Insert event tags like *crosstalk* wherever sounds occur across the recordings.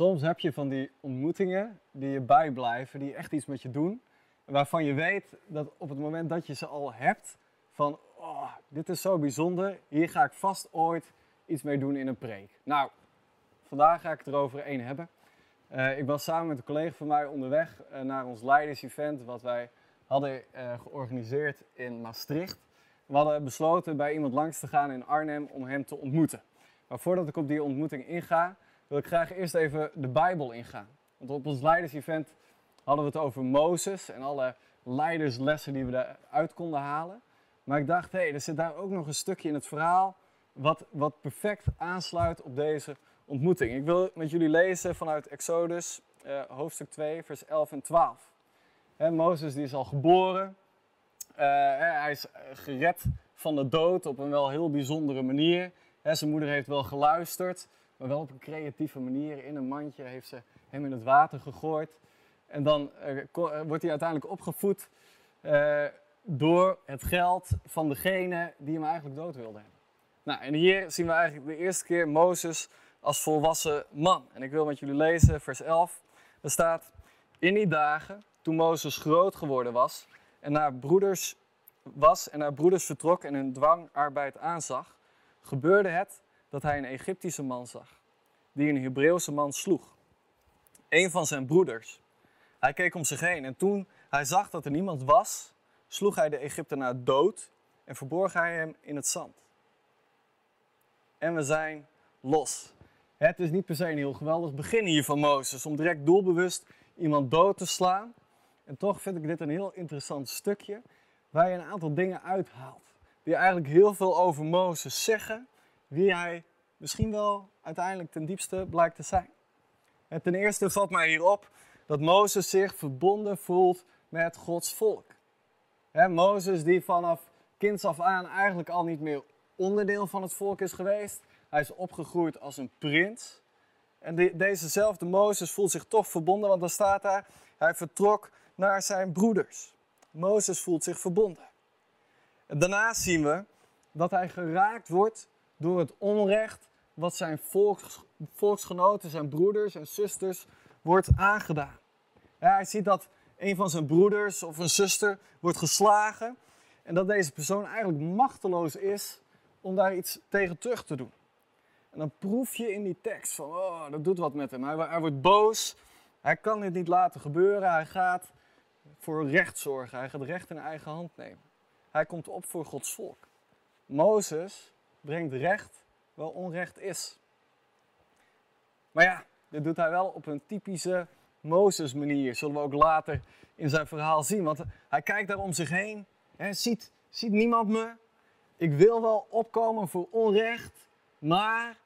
Soms heb je van die ontmoetingen die je bijblijven, die echt iets met je doen. Waarvan je weet dat op het moment dat je ze al hebt, van oh, dit is zo bijzonder, hier ga ik vast ooit iets mee doen in een preek. Nou, vandaag ga ik het erover één hebben. Uh, ik was samen met een collega van mij onderweg uh, naar ons leiders-event, wat wij hadden uh, georganiseerd in Maastricht. We hadden besloten bij iemand langs te gaan in Arnhem om hem te ontmoeten. Maar voordat ik op die ontmoeting inga, wil ik graag eerst even de Bijbel ingaan. Want op ons leiders-event hadden we het over Mozes en alle leiderslessen die we eruit konden halen. Maar ik dacht, hé, hey, er zit daar ook nog een stukje in het verhaal wat, wat perfect aansluit op deze ontmoeting. Ik wil met jullie lezen vanuit Exodus, uh, hoofdstuk 2, vers 11 en 12. He, Mozes die is al geboren, uh, hij is gered van de dood op een wel heel bijzondere manier. Zijn moeder heeft wel geluisterd, maar wel op een creatieve manier. In een mandje heeft ze hem in het water gegooid. En dan uh, wordt hij uiteindelijk opgevoed door het geld van degene die hem eigenlijk dood wilde hebben. Nou, en hier zien we eigenlijk de eerste keer Mozes als volwassen man. En ik wil met jullie lezen, vers 11. Er staat, in die dagen, toen Mozes groot geworden was en naar broeders was en naar broeders vertrok en hun dwangarbeid aanzag, gebeurde het dat hij een Egyptische man zag, die een Hebreeuwse man sloeg. Een van zijn broeders. Hij keek om zich heen en toen hij zag dat er niemand was, sloeg hij de Egyptenaar dood en verborg hij hem in het zand. En we zijn los. Het is niet per se een heel geweldig begin hier van Mozes om direct doelbewust iemand dood te slaan. En toch vind ik dit een heel interessant stukje waar je een aantal dingen uithaalt. Die eigenlijk heel veel over Mozes zeggen, wie hij misschien wel uiteindelijk ten diepste blijkt te zijn. En ten eerste valt mij hierop dat Mozes zich verbonden voelt met Gods volk. Mozes die vanaf kinds af aan eigenlijk al niet meer onderdeel van het volk is geweest. Hij is opgegroeid als een prins. En de, dezezelfde Mozes voelt zich toch verbonden, want dan staat daar, hij vertrok naar zijn broeders. Mozes voelt zich verbonden. En daarnaast zien we dat hij geraakt wordt door het onrecht wat zijn volks, volksgenoten, zijn broeders en zusters wordt aangedaan. Ja, hij ziet dat een van zijn broeders of een zuster wordt geslagen en dat deze persoon eigenlijk machteloos is om daar iets tegen terug te doen. En dan proef je in die tekst van, oh, dat doet wat met hem. Hij, hij wordt boos, hij kan dit niet laten gebeuren, hij gaat voor recht zorgen, hij gaat recht in eigen hand nemen. Hij komt op voor Gods volk. Mozes brengt recht waar onrecht is. Maar ja, dit doet hij wel op een typische Mozes manier, zullen we ook later in zijn verhaal zien. Want hij kijkt daar om zich heen, en ziet, ziet niemand me. Ik wil wel opkomen voor onrecht, maar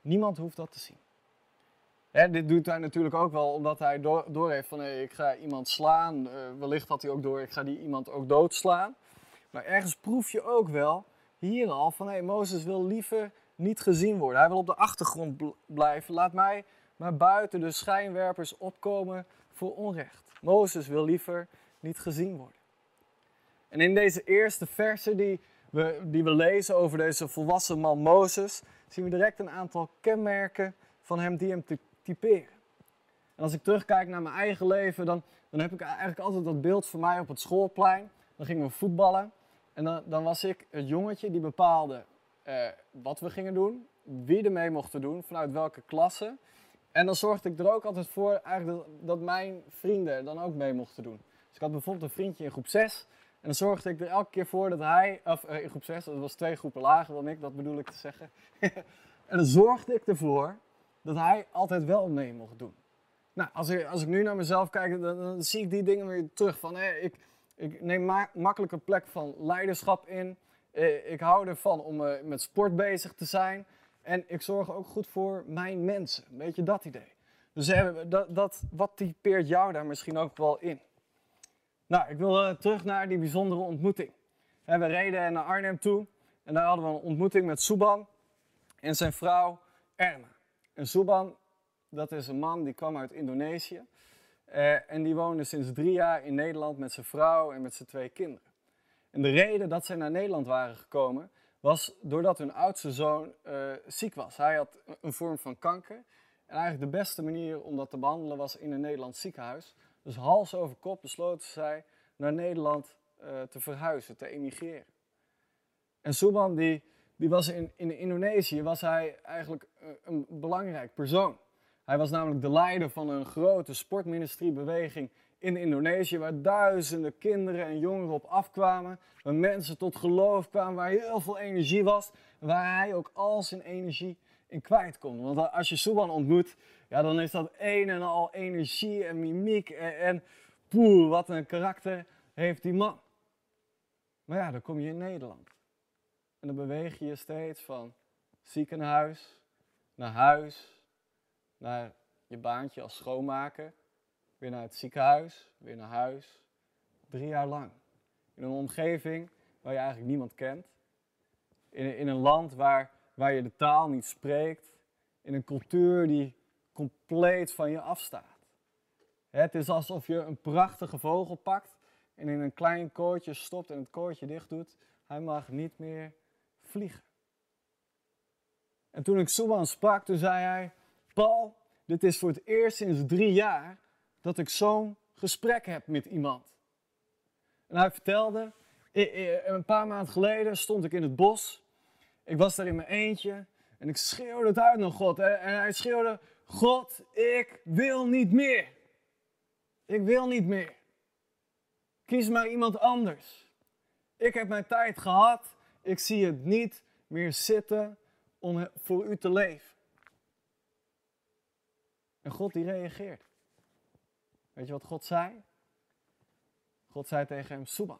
niemand hoeft dat te zien. dit doet hij natuurlijk ook wel omdat hij door, heeft van hey, ik ga iemand slaan. Uh, wellicht had hij ook door, ik ga die iemand ook doodslaan. Maar ergens proef je ook wel hier al van hey, Mozes wil liever niet gezien worden. Hij wil op de achtergrond blijven. Laat mij maar buiten de schijnwerpers opkomen voor onrecht. Mozes wil liever niet gezien worden. En in deze eerste versen die we, die we lezen over deze volwassen man Mozes, zien we direct een aantal kenmerken van hem die hem typeren. En als ik terugkijk naar mijn eigen leven, dan, dan heb ik eigenlijk altijd dat beeld van mij op het schoolplein. Dan gingen we voetballen en dan, dan was ik het jongetje die bepaalde eh, wat we gingen doen, wie er mee mochten doen, vanuit welke klasse. En dan zorgde ik er ook altijd voor eigenlijk dat, dat mijn vrienden dan ook mee mochten doen. Dus ik had bijvoorbeeld een vriendje in groep 6 en dan zorgde ik er elke keer voor dat hij, of uh, in groep 6, dat was twee groepen lager dan ik, dat bedoel ik te zeggen. *laughs* en dan zorgde ik ervoor dat hij altijd wel mee mocht doen. Nou, als ik, als ik nu naar mezelf kijk, dan, zie ik die dingen weer terug. Van, ik, ik neem ma makkelijk een plek van leiderschap in. Eh, ik hou ervan om uh, met sport bezig te zijn. En ik zorg ook goed voor mijn mensen. Een beetje dat idee. Dus dat, dat, wat typeert jou daar misschien ook wel in? Nou, ik wil terug naar die bijzondere ontmoeting. we reden naar Arnhem toe en daar hadden we een ontmoeting met Suban en zijn vrouw Erma. En Suban, dat is een man die kwam uit Indonesië en die woonde sinds drie jaar in Nederland met zijn vrouw en met zijn twee kinderen. En de reden dat zij naar Nederland waren gekomen was doordat hun oudste zoon uh, ziek was. Hij had een vorm van kanker En eigenlijk de beste manier om dat te behandelen was in een Nederlands ziekenhuis. Dus hals over kop besloten zij naar Nederland uh, te verhuizen, te emigreren. En Subhan die, die was in, in Indonesië was hij eigenlijk een, een belangrijk persoon. Hij was namelijk de leider van een grote sportministeriebeweging in Indonesië, waar duizenden kinderen en jongeren op afkwamen, waar mensen tot geloof kwamen, waar heel veel energie was, waar hij ook al zijn energie in kwijt kon. Want als je Subhan ontmoet, ja, dan is dat een en al energie en mimiek en, en poeh, wat een karakter heeft die man. Maar ja, dan kom je in Nederland. En dan beweeg je je steeds van ziekenhuis naar huis, naar je baantje als schoonmaker, weer naar het ziekenhuis, weer naar huis. Drie jaar lang. In een omgeving waar je eigenlijk niemand kent. In, in een land waar, waar je de taal niet spreekt. In een cultuur die compleet van je afstaat. Het is alsof je een prachtige vogel pakt en in een klein koortje stopt en het koortje dicht doet. Hij mag niet meer vliegen. En toen ik Suban sprak, toen zei hij: Paul, dit is voor het eerst sinds drie jaar dat ik zo'n gesprek heb met iemand. En hij vertelde, een paar maanden geleden stond ik in het bos. Ik was daar in mijn eentje en ik schreeuwde het uit naar God. En hij schreeuwde, God, ik wil niet meer. Ik wil niet meer. Kies maar iemand anders. Ik heb mijn tijd gehad. Ik zie het niet meer zitten om voor u te leven. En God die reageert. Weet je wat God zei? God zei tegen hem, Suba,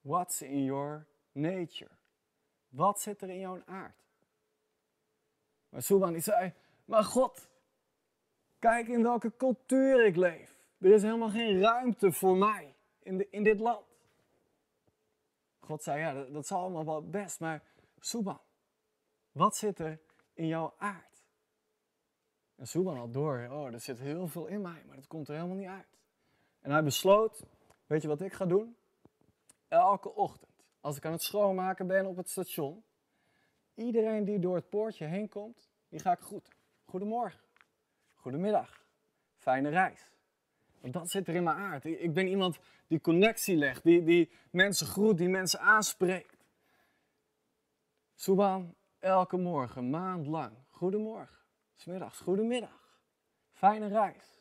what's in your nature? Wat zit er in jouw aard? Maar Suban die zei, maar God, kijk in welke cultuur ik leef. Er is helemaal geen ruimte voor mij in, de, in dit land. God zei, ja, dat, dat zal allemaal wel best, maar Suban, wat zit er in jouw aard? En Suban had door, oh, er zit heel veel in mij, maar dat komt er helemaal niet uit. En hij besloot, weet je wat ik ga doen? Elke ochtend, als ik aan het schoonmaken ben op het station, iedereen die door het poortje heen komt, die ga ik groeten. Goedemorgen, goedemiddag, fijne reis. Want dat zit er in mijn aard. Ik ben iemand die connectie legt, die, die mensen groet, die mensen aanspreekt. Suban, elke morgen, maand lang, goedemorgen. Smiddags, goedemiddag. Fijne reis.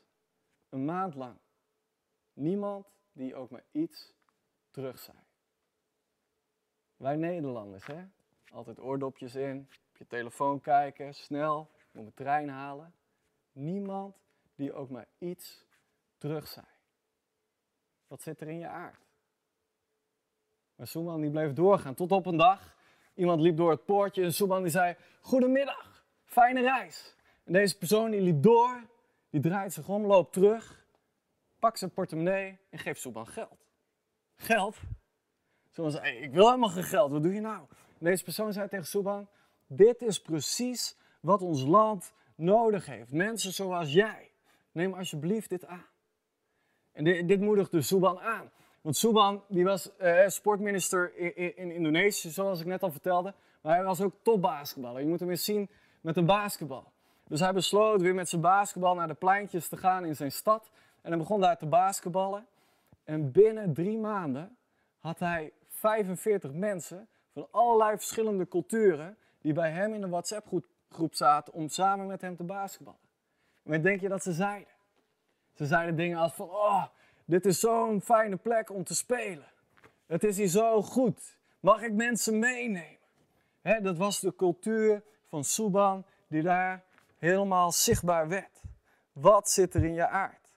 Een maand lang. Niemand die ook maar iets terug zei. Wij Nederlanders, hè? Altijd oordopjes in, op je telefoon kijken, snel, moet de trein halen. Niemand die ook maar iets terug zei. Wat zit er in je aard? Maar Soeman die bleef doorgaan tot op een dag. Iemand liep door het poortje en Soeman die zei, goedemiddag, fijne reis. En deze persoon die liep door, die draait zich om, loopt terug, pakt zijn portemonnee en geeft Soeban geld. Geld? Soeban zei, ik wil helemaal geen geld, wat doe je nou? Deze persoon zei tegen Soeban, dit is precies wat ons land nodig heeft. Mensen zoals jij. Neem alsjeblieft dit aan. En dit, moedigde Soeban aan. Want Soeban die was eh, sportminister in, in, in, Indonesië, zoals ik net al vertelde. Maar hij was ook topbasketballer. Je moet hem eens zien met een basketbal. Dus hij besloot weer met zijn basketbal naar de pleintjes te gaan in zijn stad. En hij begon daar te basketballen. En binnen drie maanden had hij 45 mensen van allerlei verschillende culturen die bij hem in een WhatsApp-groep zaten om samen met hem te basketballen. En wat denk je dat ze zeiden? Ze zeiden dingen als van, oh, dit is zo'n fijne plek om te spelen. Het is hier zo goed. Mag ik mensen meenemen? dat was de cultuur van Suban die daar helemaal zichtbaar werd. Wat zit er in je aard?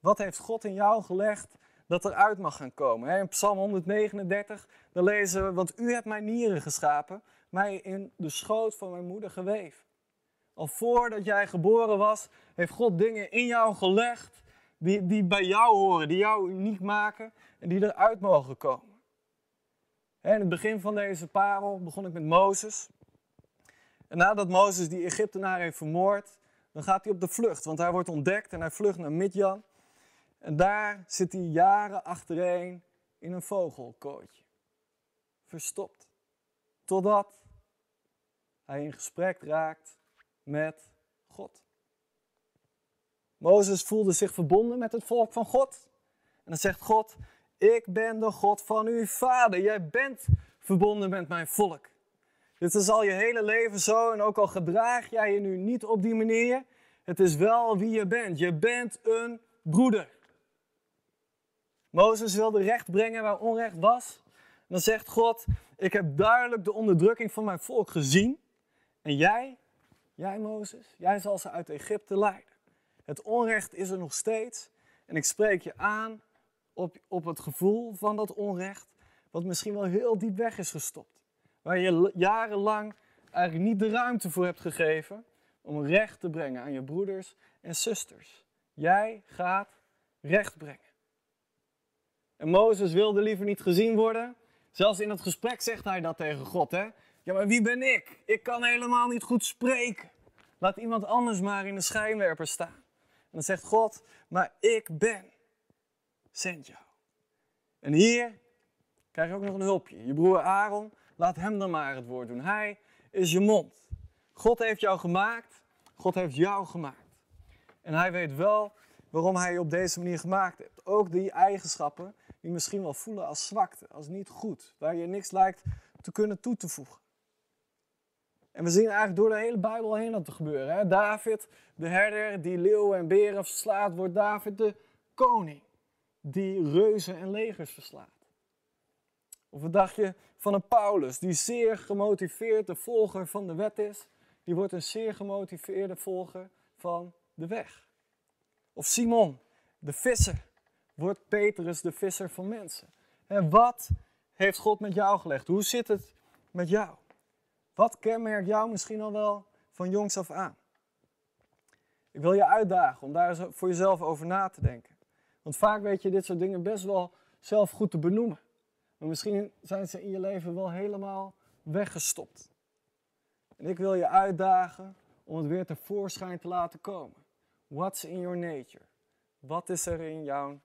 Wat heeft God in jou gelegd dat eruit mag gaan komen? In Psalm 139, dan lezen we, want u hebt mijn nieren geschapen, mij in de schoot van mijn moeder geweven. Al voordat jij geboren was, heeft God dingen in jou gelegd die, die bij jou horen, die jou uniek maken en die eruit mogen komen. In het begin van deze parel begon ik met Mozes. En nadat Mozes die Egyptenaar heeft vermoord, dan gaat hij op de vlucht. Want hij wordt ontdekt en hij vlucht naar Midjan. En daar zit hij jaren achtereen in een vogelkooitje. Verstopt. Totdat hij in gesprek raakt met God. Mozes voelde zich verbonden met het volk van God. En dan zegt God, ik ben de God van uw vader. Jij bent verbonden met mijn volk. Dit is al je hele leven zo en ook al gedraag jij je nu niet op die manier, het is wel wie je bent. Je bent een broeder. Mozes wilde recht brengen waar onrecht was. dan zegt God, ik heb duidelijk de onderdrukking van mijn volk gezien. En jij, jij Mozes, jij zal ze uit Egypte leiden. Het onrecht is er nog steeds. En ik spreek je aan op, op het gevoel van dat onrecht, wat misschien wel heel diep weg is gestopt. Waar je jarenlang eigenlijk niet de ruimte voor hebt gegeven om recht te brengen aan je broeders en zusters. Jij gaat recht brengen. En Mozes wilde liever niet gezien worden. Zelfs in het gesprek zegt hij dat tegen God. Hè? Ja, maar wie ben ik? Ik kan helemaal niet goed spreken. Laat iemand anders maar in de schijnwerper staan. En dan zegt God, maar ik ben. Zend jou. En hier krijg je ook nog een hulpje. Je broer Aaron, laat hem dan maar het woord doen. Hij is je mond. God heeft jou gemaakt. God heeft jou gemaakt. En hij weet wel waarom hij je op deze manier gemaakt heeft. Ook die eigenschappen die misschien wel voelen als zwakte, als niet goed, waar je niks lijkt te kunnen toe te voegen. En we zien eigenlijk door de hele Bijbel heen dat te gebeuren. Hè? David, de herder die leeuwen en beren verslaat, wordt David de koning die reuzen en legers verslaat. Of wat dacht je van een Paulus die zeer gemotiveerde volger van de wet is, die wordt een zeer gemotiveerde volger van de weg. Of Simon, de visser, wordt Petrus de visser van mensen. En wat heeft God met jou gelegd? Hoe zit het met jou? Wat kenmerkt jou misschien al wel van jongs af aan? Ik wil je uitdagen om daar voor jezelf over na te denken. Want vaak weet je dit soort dingen best wel zelf goed te benoemen. Maar misschien zijn ze in je leven wel helemaal weggestopt. En ik wil je uitdagen om het weer tevoorschijn te laten komen. What's in your nature? Wat is er in jouw